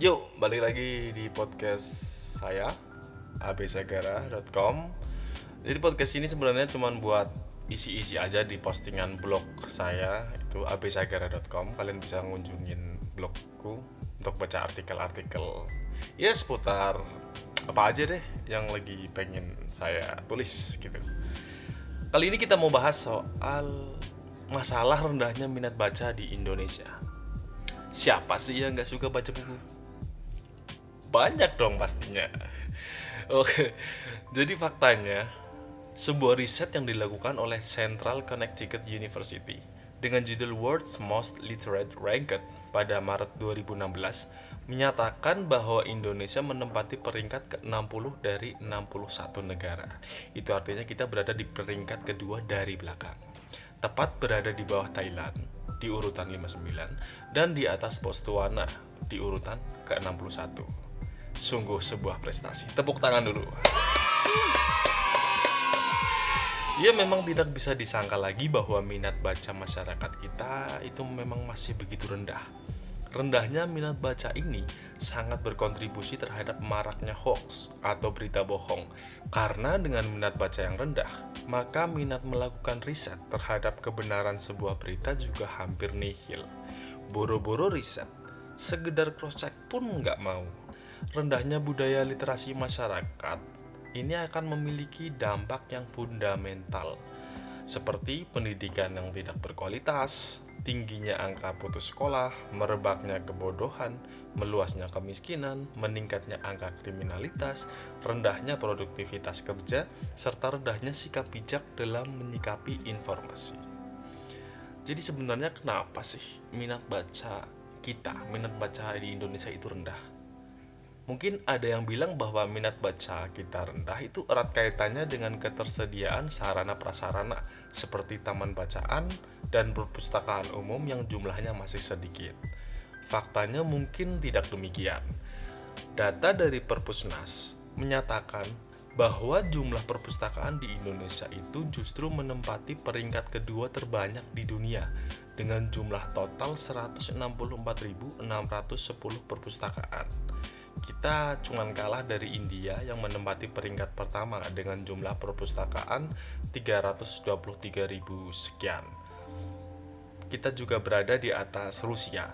Yuk, balik lagi di podcast saya absagara.com. Jadi podcast ini sebenarnya cuma buat isi-isi aja di postingan blog saya itu absagara.com. Kalian bisa ngunjungin blogku untuk baca artikel-artikel ya seputar apa aja deh yang lagi pengen saya tulis gitu. Kali ini kita mau bahas soal masalah rendahnya minat baca di Indonesia. Siapa sih yang nggak suka baca buku? banyak dong pastinya. Oke, jadi faktanya sebuah riset yang dilakukan oleh Central Connecticut University dengan judul World's Most Literate Ranked pada Maret 2016 menyatakan bahwa Indonesia menempati peringkat ke-60 dari 61 negara. Itu artinya kita berada di peringkat kedua dari belakang. Tepat berada di bawah Thailand di urutan 59 dan di atas Botswana di urutan ke-61. Sungguh sebuah prestasi. Tepuk tangan dulu. Ya memang tidak bisa disangka lagi bahwa minat baca masyarakat kita itu memang masih begitu rendah. Rendahnya minat baca ini sangat berkontribusi terhadap maraknya hoax atau berita bohong. Karena dengan minat baca yang rendah, maka minat melakukan riset terhadap kebenaran sebuah berita juga hampir nihil. Boro-boro riset, segedar cross-check pun nggak mau rendahnya budaya literasi masyarakat ini akan memiliki dampak yang fundamental seperti pendidikan yang tidak berkualitas, tingginya angka putus sekolah, merebaknya kebodohan, meluasnya kemiskinan, meningkatnya angka kriminalitas, rendahnya produktivitas kerja, serta rendahnya sikap bijak dalam menyikapi informasi. Jadi sebenarnya kenapa sih minat baca kita, minat baca di Indonesia itu rendah? Mungkin ada yang bilang bahwa minat baca kita rendah itu erat kaitannya dengan ketersediaan sarana prasarana seperti taman bacaan dan perpustakaan umum yang jumlahnya masih sedikit. Faktanya mungkin tidak demikian. Data dari Perpusnas menyatakan bahwa jumlah perpustakaan di Indonesia itu justru menempati peringkat kedua terbanyak di dunia dengan jumlah total 164.610 perpustakaan kita cuma kalah dari India yang menempati peringkat pertama dengan jumlah perpustakaan 323.000 sekian. Kita juga berada di atas Rusia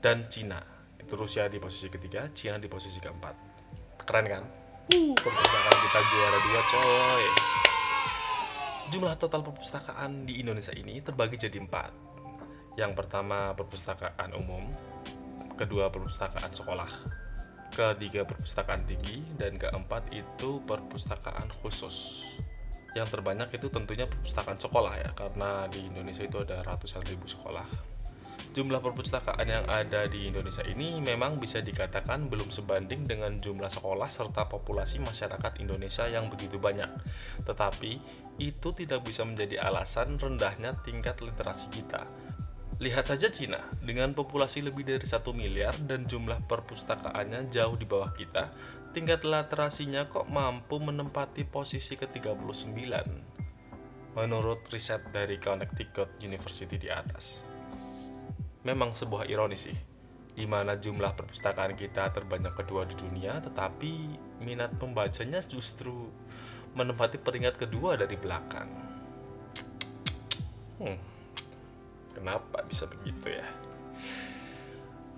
dan Cina. Itu Rusia di posisi ketiga, Cina di posisi keempat. Keren kan? Uh, perpustakaan kita juara dua coy. Jumlah total perpustakaan di Indonesia ini terbagi jadi empat. Yang pertama perpustakaan umum, kedua perpustakaan sekolah, ketiga perpustakaan tinggi dan keempat itu perpustakaan khusus yang terbanyak itu tentunya perpustakaan sekolah ya karena di Indonesia itu ada ratusan ribu sekolah. Jumlah perpustakaan yang ada di Indonesia ini memang bisa dikatakan belum sebanding dengan jumlah sekolah serta populasi masyarakat Indonesia yang begitu banyak. Tetapi itu tidak bisa menjadi alasan rendahnya tingkat literasi kita. Lihat saja Cina, dengan populasi lebih dari 1 miliar dan jumlah perpustakaannya jauh di bawah kita, tingkat literasinya kok mampu menempati posisi ke-39 menurut riset dari Connecticut University di atas. Memang sebuah ironi sih, di mana jumlah perpustakaan kita terbanyak kedua di dunia, tetapi minat pembacanya justru menempati peringkat kedua dari belakang. Hmm Kenapa bisa begitu ya?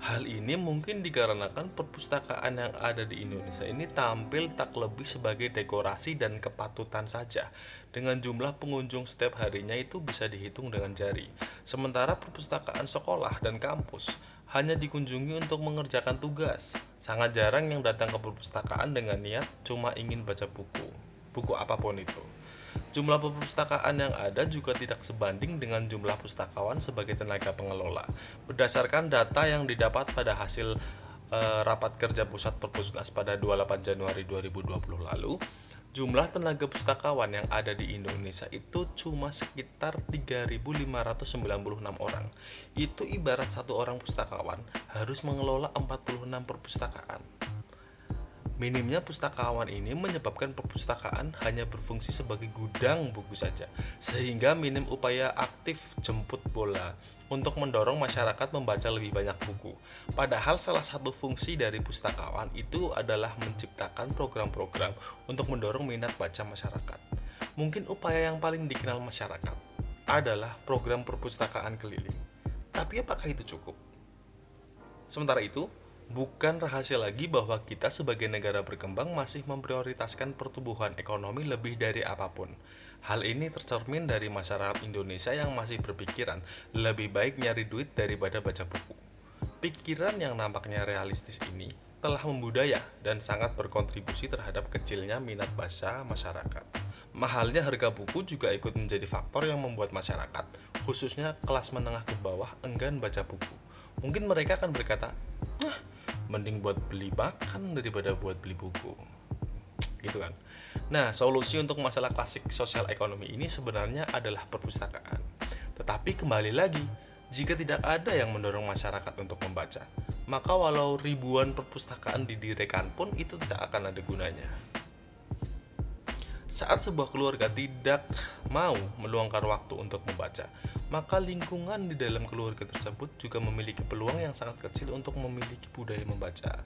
Hal ini mungkin dikarenakan perpustakaan yang ada di Indonesia ini tampil tak lebih sebagai dekorasi dan kepatutan saja. Dengan jumlah pengunjung setiap harinya itu bisa dihitung dengan jari. Sementara perpustakaan sekolah dan kampus hanya dikunjungi untuk mengerjakan tugas. Sangat jarang yang datang ke perpustakaan dengan niat cuma ingin baca buku. Buku apa pun itu. Jumlah perpustakaan yang ada juga tidak sebanding dengan jumlah pustakawan sebagai tenaga pengelola. Berdasarkan data yang didapat pada hasil e, rapat kerja pusat Perpusnas pada 28 Januari 2020 lalu, jumlah tenaga pustakawan yang ada di Indonesia itu cuma sekitar 3.596 orang. Itu ibarat satu orang pustakawan harus mengelola 46 perpustakaan. Minimnya pustakawan ini menyebabkan perpustakaan hanya berfungsi sebagai gudang buku saja, sehingga minim upaya aktif jemput bola untuk mendorong masyarakat membaca lebih banyak buku. Padahal salah satu fungsi dari pustakawan itu adalah menciptakan program-program untuk mendorong minat baca masyarakat. Mungkin upaya yang paling dikenal masyarakat adalah program perpustakaan keliling. Tapi apakah itu cukup? Sementara itu, Bukan rahasia lagi bahwa kita sebagai negara berkembang masih memprioritaskan pertumbuhan ekonomi lebih dari apa pun. Hal ini tercermin dari masyarakat Indonesia yang masih berpikiran lebih baik nyari duit daripada baca buku. Pikiran yang nampaknya realistis ini telah membudaya dan sangat berkontribusi terhadap kecilnya minat baca masyarakat. Mahalnya harga buku juga ikut menjadi faktor yang membuat masyarakat, khususnya kelas menengah ke bawah, enggan baca buku. Mungkin mereka akan berkata, "Nah, mending buat beli makan daripada buat beli buku. Gitu kan. Nah solusi untuk masalah klasik sosial ekonomi ini sebenarnya adalah perpustakaan. Tetapi kembali lagi jika tidak ada yang mendorong masyarakat untuk membaca maka walau ribuan perpustakaan didirikan pun itu tidak akan ada gunanya saat sebuah keluarga tidak mau meluangkan waktu untuk membaca, maka lingkungan di dalam keluarga tersebut juga memiliki peluang yang sangat kecil untuk memiliki budaya membaca.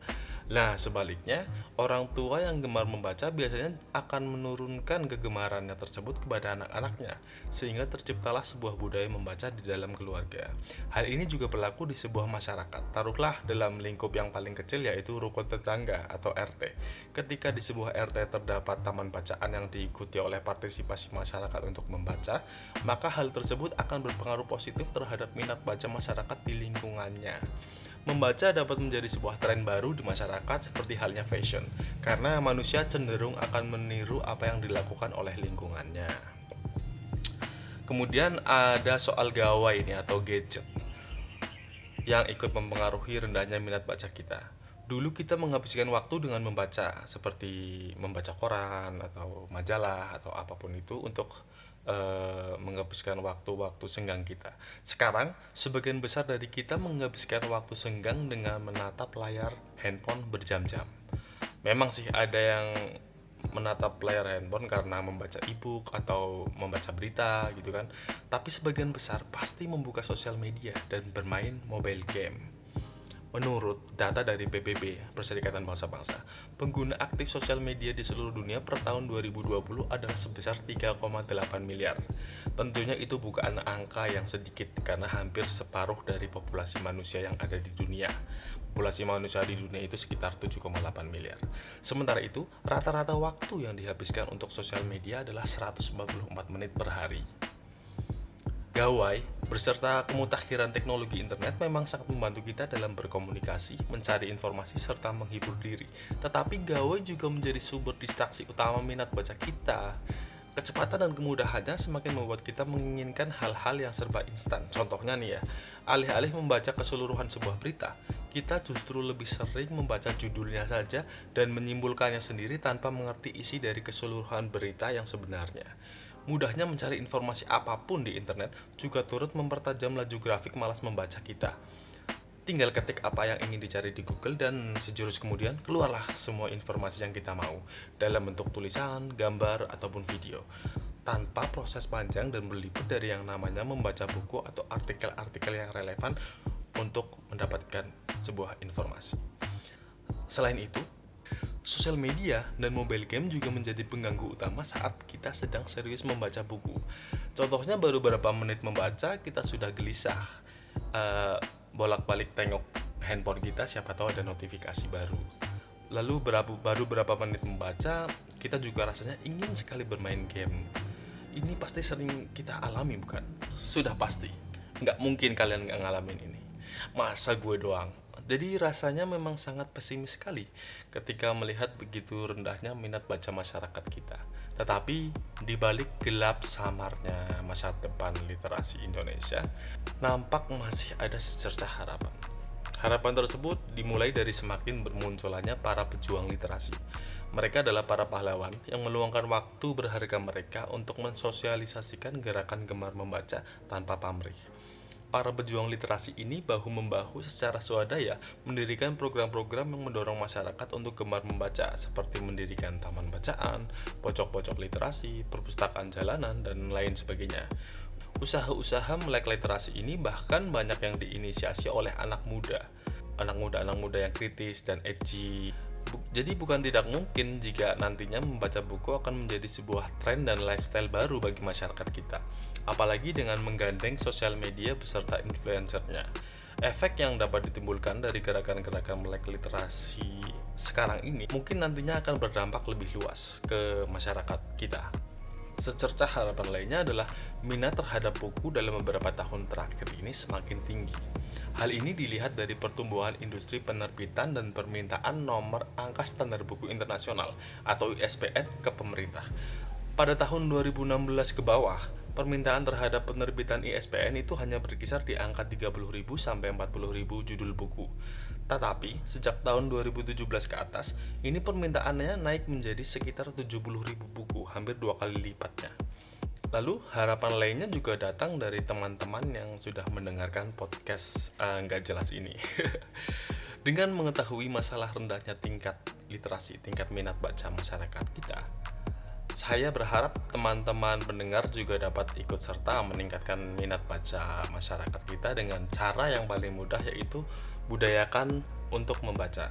Nah, sebaliknya, orang tua yang gemar membaca biasanya akan menurunkan kegemarannya tersebut kepada anak-anaknya, sehingga terciptalah sebuah budaya membaca di dalam keluarga. Hal ini juga berlaku di sebuah masyarakat. Taruhlah dalam lingkup yang paling kecil yaitu rukun tetangga atau RT. Ketika di sebuah RT terdapat taman bacaan yang diikuti oleh partisipasi masyarakat untuk membaca, maka hal tersebut akan berpengaruh positif terhadap minat baca masyarakat di lingkungannya. Membaca dapat menjadi sebuah tren baru di masyarakat seperti halnya fashion, karena manusia cenderung akan meniru apa yang dilakukan oleh lingkungannya. Kemudian ada soal gawai ini atau gadget yang ikut mempengaruhi rendahnya minat baca kita. Dulu kita menghabiskan waktu dengan membaca, seperti membaca koran atau majalah atau apa pun itu untuk uh, menghabiskan waktu-waktu senggang kita. Sekarang, sebagian besar dari kita menghabiskan waktu senggang dengan menatap layar handphone berjam-jam. Memang sih ada yang menatap layar handphone karena membaca e-book atau membaca berita gitu kan. Tapi sebagian besar pasti membuka sosial media dan bermain mobile game. Menurut data dari PBB, Perserikatan Bangsa-Bangsa, pengguna aktif sosial media di seluruh dunia per tahun 2020 adalah sebesar 3,8 miliar. Tentunya itu bukan angka yang sedikit karena hampir separuh dari populasi manusia yang ada di dunia. Populasi manusia di dunia itu sekitar 7,8 miliar. Sementara itu, rata-rata waktu yang dihabiskan untuk sosial media adalah 144 menit per hari. Gawai beserta kemutakhiran teknologi internet memang sangat membantu kita dalam berkomunikasi, mencari informasi, serta menghibur diri. Tetapi gawai juga menjadi sumber distraksi utama minat baca kita. Kecepatan dan kemudahannya semakin membuat kita menginginkan hal-hal yang serba instan. Contohnya nih ya, alih-alih membaca keseluruhan sebuah berita, kita justru lebih sering membaca judulnya saja dan menyimpulkannya sendiri tanpa mengerti isi dari keseluruhan berita yang sebenarnya. Mudahnya mencari informasi apa pun di internet juga turut mempertajam laju grafik malas membaca kita. Tinggal ketik apa yang ingin dicari di Google dan sejurus kemudian keluarlah semua informasi yang kita mau dalam bentuk tulisan, gambar, ataupun video tanpa proses panjang dan berlipat dari yang namanya membaca buku atau artikel-artikel yang relevan untuk mendapatkan sebuah informasi. Selain itu, Sosial media dan mobile game juga menjadi pengganggu utama saat kita sedang serius membaca buku. Contohnya baru beberapa menit membaca kita sudah gelisah. Uh, bolak-balik tengok handphone kita siapa tahu ada notifikasi baru. Lalu berapa, baru berapa menit membaca kita juga rasanya ingin sekali bermain game. Ini pasti sering kita alami bukan? Sudah pasti. Nggak mungkin kalian nggak ngalamin ini. Masa gue doang? Jadi rasanya memang sangat pesimis sekali ketika melihat begitu rendahnya minat baca masyarakat kita. Tetapi di balik gelap samarnya masa depan literasi Indonesia, nampak masih ada secercah harapan. Harapan tersebut dimulai dari semakin bermunculannya para pejuang literasi. Mereka adalah para pahlawan yang meluangkan waktu berharga mereka untuk mensosialisasikan gerakan gemar membaca tanpa pamrih para pejuang literasi ini bahu-membahu secara swadaya mendirikan program-program yang mendorong masyarakat untuk gemar membaca seperti mendirikan taman bacaan, pojok-pojok literasi, perpustakaan jalanan, dan lain sebagainya. Usaha-usaha melek literasi ini bahkan banyak yang diinisiasi oleh anak muda. Anak muda-anak muda yang kritis dan edgy jadi bukan tidak mungkin jika nantinya membaca buku akan menjadi sebuah tren dan lifestyle baru bagi masyarakat kita. Apalagi dengan menggandeng sosial media beserta influencernya. Efek yang dapat ditimbulkan dari gerakan-gerakan melek literasi sekarang ini mungkin nantinya akan berdampak lebih luas ke masyarakat kita. Secercah harapan lainnya adalah minat terhadap buku dalam beberapa tahun terakhir ini semakin tinggi. Hal ini dilihat dari pertumbuhan industri penerbitan dan permintaan nomor angka standar buku internasional atau ISBN ke pemerintah. Pada tahun 2016 ke bawah, permintaan terhadap penerbitan ISBN itu hanya berkisar di angka 30.000 sampai 40.000 judul buku. Tetapi, sejak tahun 2017 ke atas, ini permintaannya naik menjadi sekitar 70.000 buku, hampir dua kali lipatnya. Lalu, harapan lainnya juga datang dari teman-teman yang sudah mendengarkan podcast eh, nggak uh, jelas ini. Dengan mengetahui masalah rendahnya tingkat literasi, tingkat minat baca masyarakat kita, saya berharap teman-teman pendengar juga dapat ikut serta meningkatkan minat baca masyarakat kita dengan cara yang paling mudah yaitu budayakan untuk membaca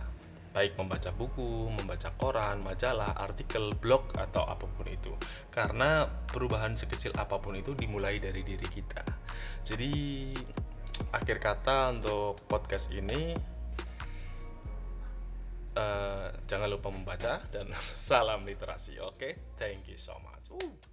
baik membaca buku, membaca koran, majalah, artikel, blog, atau apa pun itu. Karena perubahan sekecil apa pun itu dimulai dari diri kita. Jadi, akhir kata untuk podcast ini, uh, jangan lupa membaca dan salam literasi. Oke, okay? thank you so much. Uh.